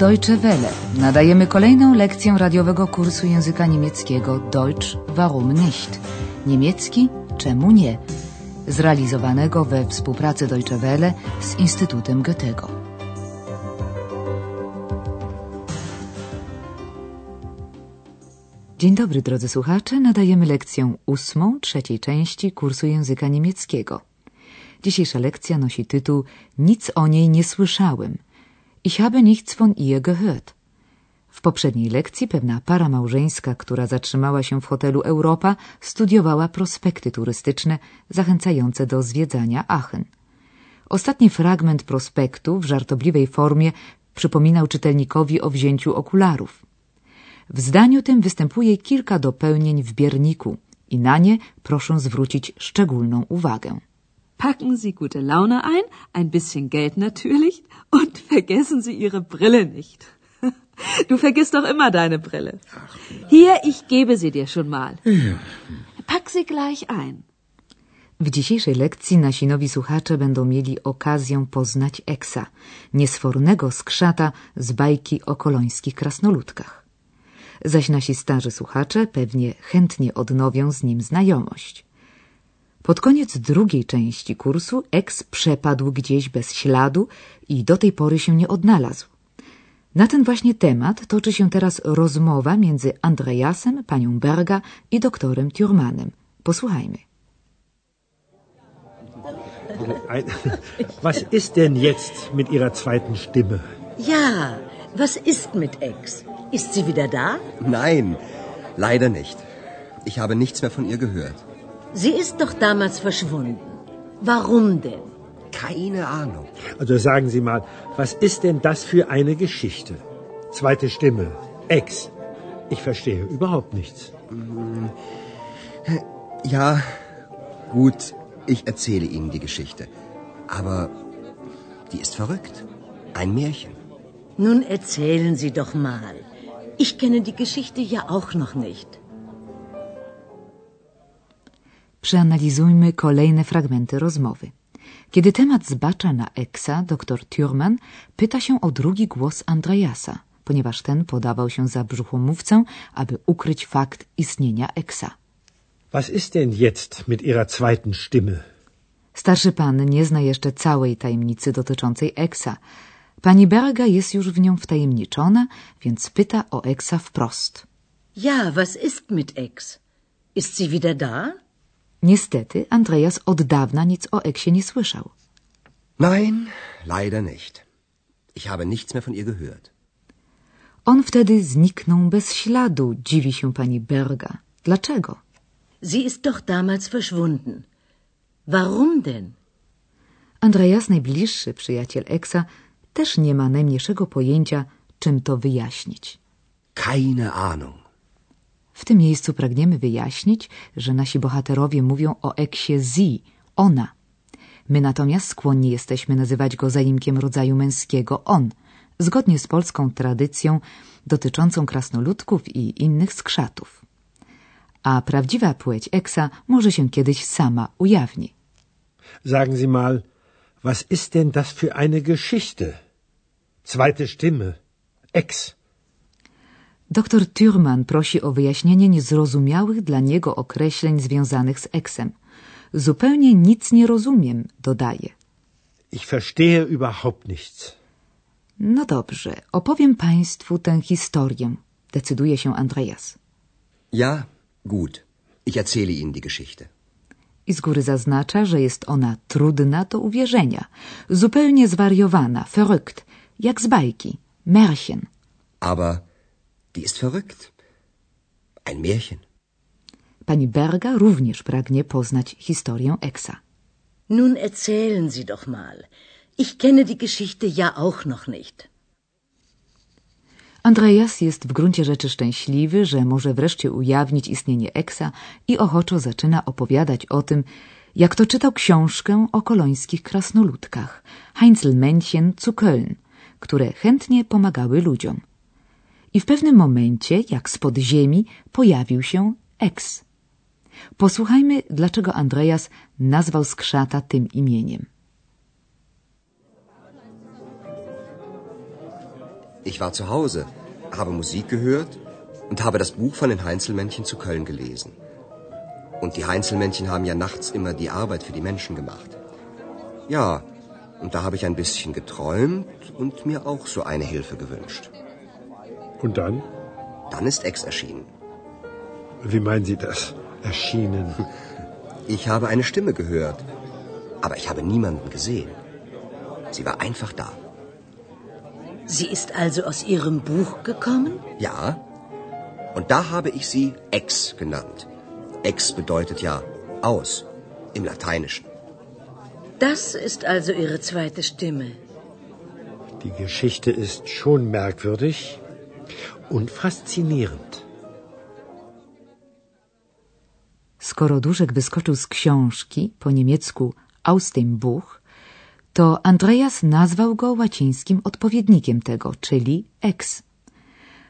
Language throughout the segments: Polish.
Deutsche Welle. Nadajemy kolejną lekcję radiowego kursu języka niemieckiego Deutsch warum nicht? Niemiecki czemu nie? Zrealizowanego we współpracy Deutsche Welle z Instytutem Goethego. Dzień dobry drodzy słuchacze, nadajemy lekcję ósmą trzeciej części kursu języka niemieckiego. Dzisiejsza lekcja nosi tytuł Nic o niej nie słyszałem. Ich habe nichts von ihr gehört. W poprzedniej lekcji pewna para małżeńska, która zatrzymała się w hotelu Europa, studiowała prospekty turystyczne zachęcające do zwiedzania Aachen. Ostatni fragment prospektu w żartobliwej formie przypominał czytelnikowi o wzięciu okularów. W zdaniu tym występuje kilka dopełnień w bierniku i na nie proszę zwrócić szczególną uwagę. Packen Sie gute Laune ein, ein bisschen Geld natürlich und vergessen Sie Ihre Brille nicht. Du vergisst doch immer deine Brille. Hier, ich gebe sie dir schon mal. Pack sie gleich ein. W dzisiejszej lekcji nasi nowi słuchacze będą mieli okazję poznać Eksa, niesfornego skrzata z bajki o kolońskich krasnoludkach. Zaś nasi starzy słuchacze pewnie chętnie odnowią z nim znajomość. Pod koniec drugiej części kursu Eks przepadł gdzieś bez śladu i do tej pory się nie odnalazł. Na ten właśnie temat toczy się teraz rozmowa między Andreasem, panią Berga i doktorem Thurmanem. Posłuchajmy. Was ist denn jetzt mit Ihrer zweiten Stimme? Ja, was ist mit Ex? Ist sie wieder da? Nein, leider nicht. Ich habe nichts mehr von ihr gehört. Sie ist doch damals verschwunden. Warum denn? Keine Ahnung. Also sagen Sie mal, was ist denn das für eine Geschichte? Zweite Stimme, Ex. Ich verstehe überhaupt nichts. Ja, gut, ich erzähle Ihnen die Geschichte. Aber die ist verrückt. Ein Märchen. Nun erzählen Sie doch mal. Ich kenne die Geschichte ja auch noch nicht. Przeanalizujmy kolejne fragmenty rozmowy. Kiedy temat zbacza na Eksa, dr Thurman pyta się o drugi głos Andreasa, ponieważ ten podawał się za brzuchomówcę, aby ukryć fakt istnienia Eksa. Was ist denn jetzt mit Ihrer zweiten Stimme? Starszy pan nie zna jeszcze całej tajemnicy dotyczącej Eksa. Pani Berga jest już w nią wtajemniczona, więc pyta o Eksa wprost. Ja, was ist mit Ex? Ist sie wieder da? Niestety, Andreas od dawna nic o Eksie nie słyszał. Nein, leider nicht. Ich habe nichts mehr von ihr gehört. On wtedy zniknął bez śladu, dziwi się pani Berga. Dlaczego? Sie ist doch damals verschwunden. Warum denn? Andreas, najbliższy przyjaciel Eksa, też nie ma najmniejszego pojęcia, czym to wyjaśnić. Keine Ahnung. Tym miejscu pragniemy wyjaśnić, że nasi bohaterowie mówią o Eksie sie, ona. My natomiast skłonni jesteśmy nazywać go zaimkiem rodzaju męskiego on, zgodnie z polską tradycją dotyczącą krasnoludków i innych skrzatów. A prawdziwa płeć Eksa może się kiedyś sama ujawni. Sagen Sie mal, was ist denn das für eine Geschichte? Zweite Stimme, Ex. Doktor Thurman prosi o wyjaśnienie niezrozumiałych dla niego określeń związanych z eksem. Zupełnie nic nie rozumiem, dodaje. Ich verstehe überhaupt nichts. No dobrze, opowiem państwu tę historię, decyduje się Andreas. Ja, gut. Ich erzähle Ihnen die Geschichte. I z góry zaznacza, że jest ona trudna do uwierzenia, zupełnie zwariowana, verrückt, jak z bajki, Märchen. Aber die ist verrückt. Ein Märchen. Pani Berga również pragnie poznać historię Eksa. Nun erzählen Sie doch mal. Ich kenne die Geschichte ja auch noch nicht. Andreas jest w gruncie rzeczy szczęśliwy, że może wreszcie ujawnić istnienie Eksa i ochoczo zaczyna opowiadać o tym, jak to czytał książkę o kolońskich krasnoludkach Heinzelmännchen zu Köln, które chętnie pomagały ludziom. I w pewnym momencie, jak spod ziemi, pojawił się Eks. Posłuchajmy, dlaczego Andreas nazwał skrzata tym imieniem. Ich war zu Hause, habe Musik gehört und habe das Buch von den Heinzelmännchen zu Köln gelesen. Und die Heinzelmännchen haben ja nachts immer die Arbeit für die Menschen gemacht. Ja, und da habe ich ein bisschen geträumt und mir auch so eine Hilfe gewünscht. Und dann? Dann ist Ex erschienen. Wie meinen Sie das? Erschienen? Ich habe eine Stimme gehört, aber ich habe niemanden gesehen. Sie war einfach da. Sie ist also aus Ihrem Buch gekommen? Ja, und da habe ich sie Ex genannt. Ex bedeutet ja aus im Lateinischen. Das ist also Ihre zweite Stimme. Die Geschichte ist schon merkwürdig und faszinierend. Skoro Duszek wyskoczył z książki, po niemiecku aus dem Buch, to Andreas nazwał go łacińskim odpowiednikiem tego, czyli ex.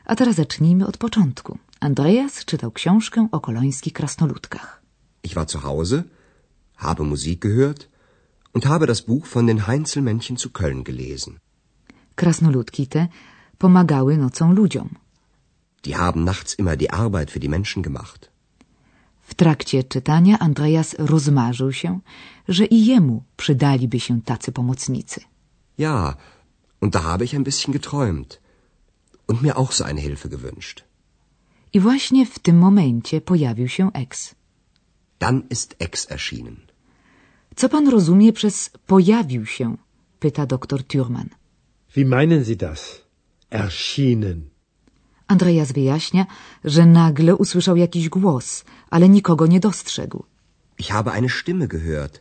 A teraz zacznijmy od początku. Andreas czytał książkę o kolońskich krasnoludkach. Ich war zu Hause, habe Musik gehört und habe das Buch von den Heinzelmännchen zu Köln gelesen. Krasnoludki te pomagały nocą ludziom. Die haben nachts immer die Arbeit für die Menschen gemacht. W trakcie czytania Andreas rozmarzył się, że i jemu przydaliby się tacy pomocnicy. Ja, und da habe ich ein bisschen geträumt und mir auch so eine Hilfe gewünscht. I właśnie w tym momencie pojawił się Ex. Dann ist Ex erschienen. Co pan rozumie przez pojawił się? pyta doktor Thürmann. Wie meinen Sie das? Erschienen. Andreas wyjaśnia, że nagle usłyszał jakiś głos, ale nikogo nie dostrzegł. Ich habe eine Stimme gehört,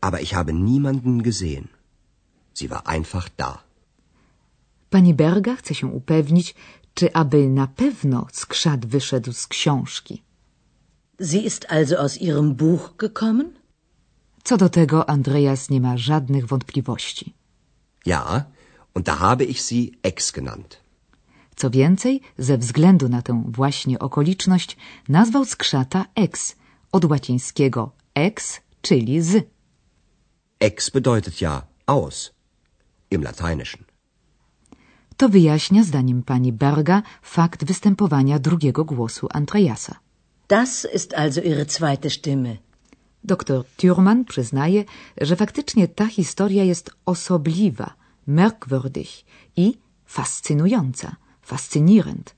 aber ich habe niemanden gesehen. Sie war einfach da. Pani Berga chce się upewnić, czy aby na pewno skrzat wyszedł z książki. Sie ist also aus Ihrem Buch gekommen? Co do tego Andreas nie ma żadnych wątpliwości. Ja, und da habe ich sie Ex genannt. Co więcej, ze względu na tę właśnie okoliczność nazwał skrzata ex, od łacińskiego ex, czyli z. Ex bedeutet ja aus im Lateinischen. To wyjaśnia, zdaniem pani Berga, fakt występowania drugiego głosu Andreasa. Das ist also Ihre zweite Stimme. Doktor Thürmann przyznaje, że faktycznie ta historia jest osobliwa, merkwürdig i fascynująca, faszinierend.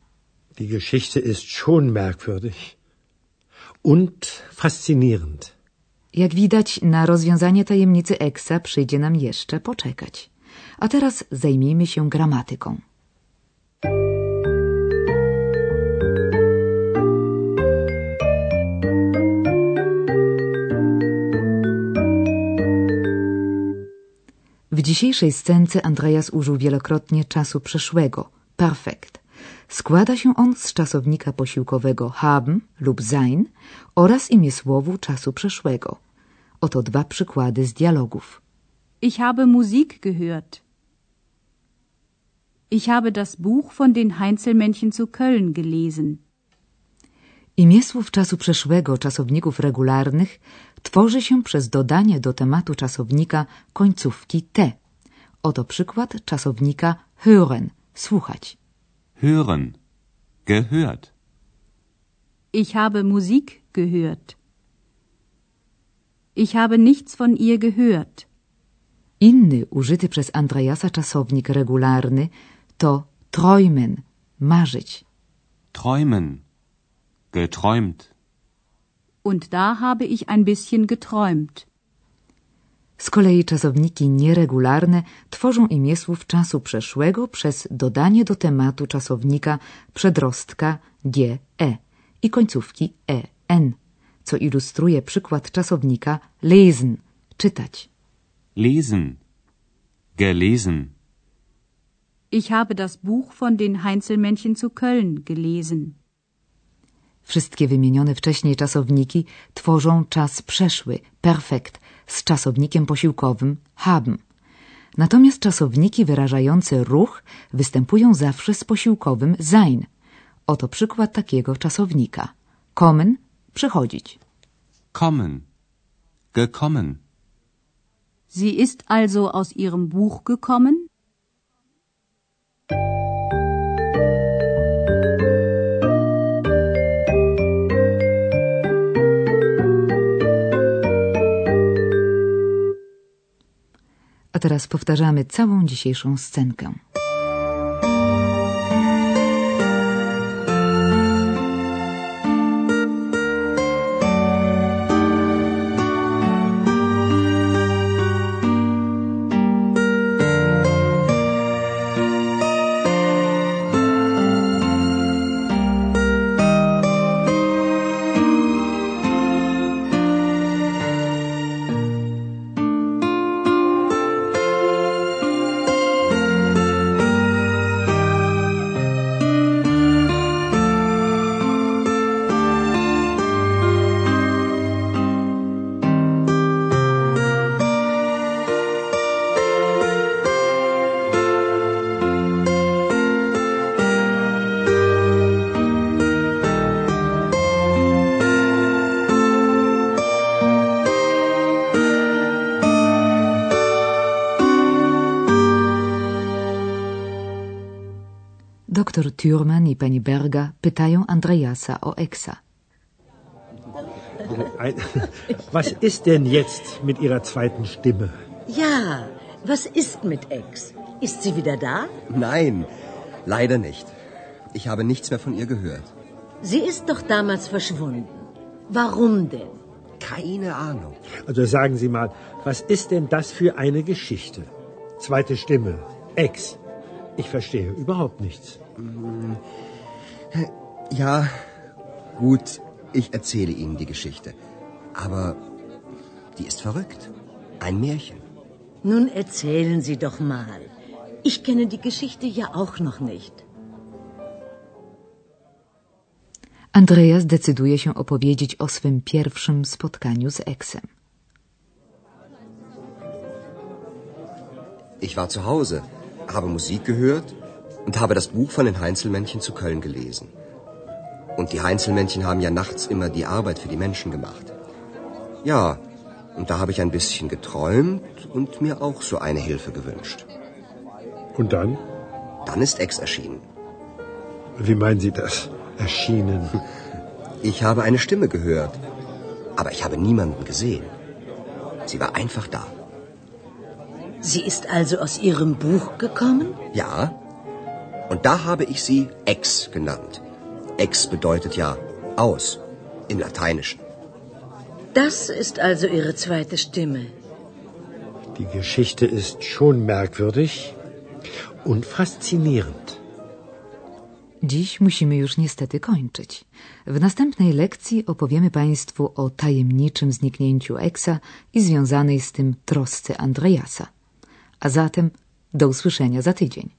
Die Geschichte ist schon merkwürdig und faszinierend. Jak widać, na rozwiązanie tajemnicy Eksa przyjdzie nam jeszcze poczekać. A teraz zajmijmy się gramatyką. W dzisiejszej scence Andreas użył wielokrotnie czasu przeszłego, perfekt. Składa się on z czasownika posiłkowego haben lub sein oraz imiesłowu czasu przeszłego. Oto dwa przykłady z dialogów. Ich habe Musik gehört. Ich habe das Buch von den Heinzelmännchen zu Köln gelesen. Imiesłów czasu przeszłego czasowników regularnych tworzy się przez dodanie do tematu czasownika końcówki te. Oto przykład czasownika hören, słuchać. Hören. Gehört. Ich habe Musik gehört. Ich habe nichts von ihr gehört. Inny użyty przez Andreasa czasownik regularny to träumen, marzyć. Träumen. Geträumt. Und da habe ich ein bisschen geträumt. Z kolei czasowniki nieregularne tworzą imiesłów czasu przeszłego przez dodanie do tematu czasownika przedrostka g, e i końcówki e, n, co ilustruje przykład czasownika lesen, czytać. Lesen. Gelesen. Ich habe das Buch von den Heinzelmännchen zu Köln gelesen. Wszystkie wymienione wcześniej czasowniki tworzą czas przeszły, perfekt, z czasownikiem posiłkowym haben. Natomiast czasowniki wyrażające ruch występują zawsze z posiłkowym sein. Oto przykład takiego czasownika. Kommen – przychodzić. Kommen. Gekommen. Sie ist also aus ihrem Buch gekommen? Teraz powtarzamy całą dzisiejszą scenkę. Doktor Thürmann i pani Berga pytają Andreasa o Exa. Was ist denn jetzt mit Ihrer zweiten Stimme? Ja, was ist mit Ex? Ist sie wieder da? Nein, leider nicht. Ich habe nichts mehr von ihr gehört. Sie ist doch damals verschwunden. Warum denn? Keine Ahnung. Also sagen Sie mal, was ist denn das für eine Geschichte? Zweite Stimme, Ex. Ich verstehe überhaupt nichts. Ja, gut, ich erzähle Ihnen die Geschichte. Aber die ist verrückt. Ein Märchen. Nun erzählen Sie doch mal. Ich kenne die Geschichte ja auch noch nicht. Andreas decyduje się opowiedzieć o swym pierwszym spotkaniu z Exem. Ich war zu Hause, habe Musik gehört und habe das Buch von den Heinzelmännchen zu Köln gelesen. Und die Heinzelmännchen haben ja nachts immer die Arbeit für die Menschen gemacht. Ja, und da habe ich ein bisschen geträumt und mir auch so eine Hilfe gewünscht. Und dann? Dann ist Ex erschienen. Wie meinen Sie das? Erschienen. Ich habe eine Stimme gehört, aber ich habe niemanden gesehen. Sie war einfach da. Sie ist also aus Ihrem Buch gekommen? Ja, und da habe ich sie Ex genannt. Ex bedeutet ja aus im Lateinischen. Das ist also Ihre zweite Stimme. Die Geschichte ist schon merkwürdig und faszinierend. Dziś musimy już niestety kończyć. W następnej lekcji opowiemy Państwu o tajemniczym zniknięciu Eksa i związanej z tym trosce Andreasa. A zatem do usłyszenia za tydzień.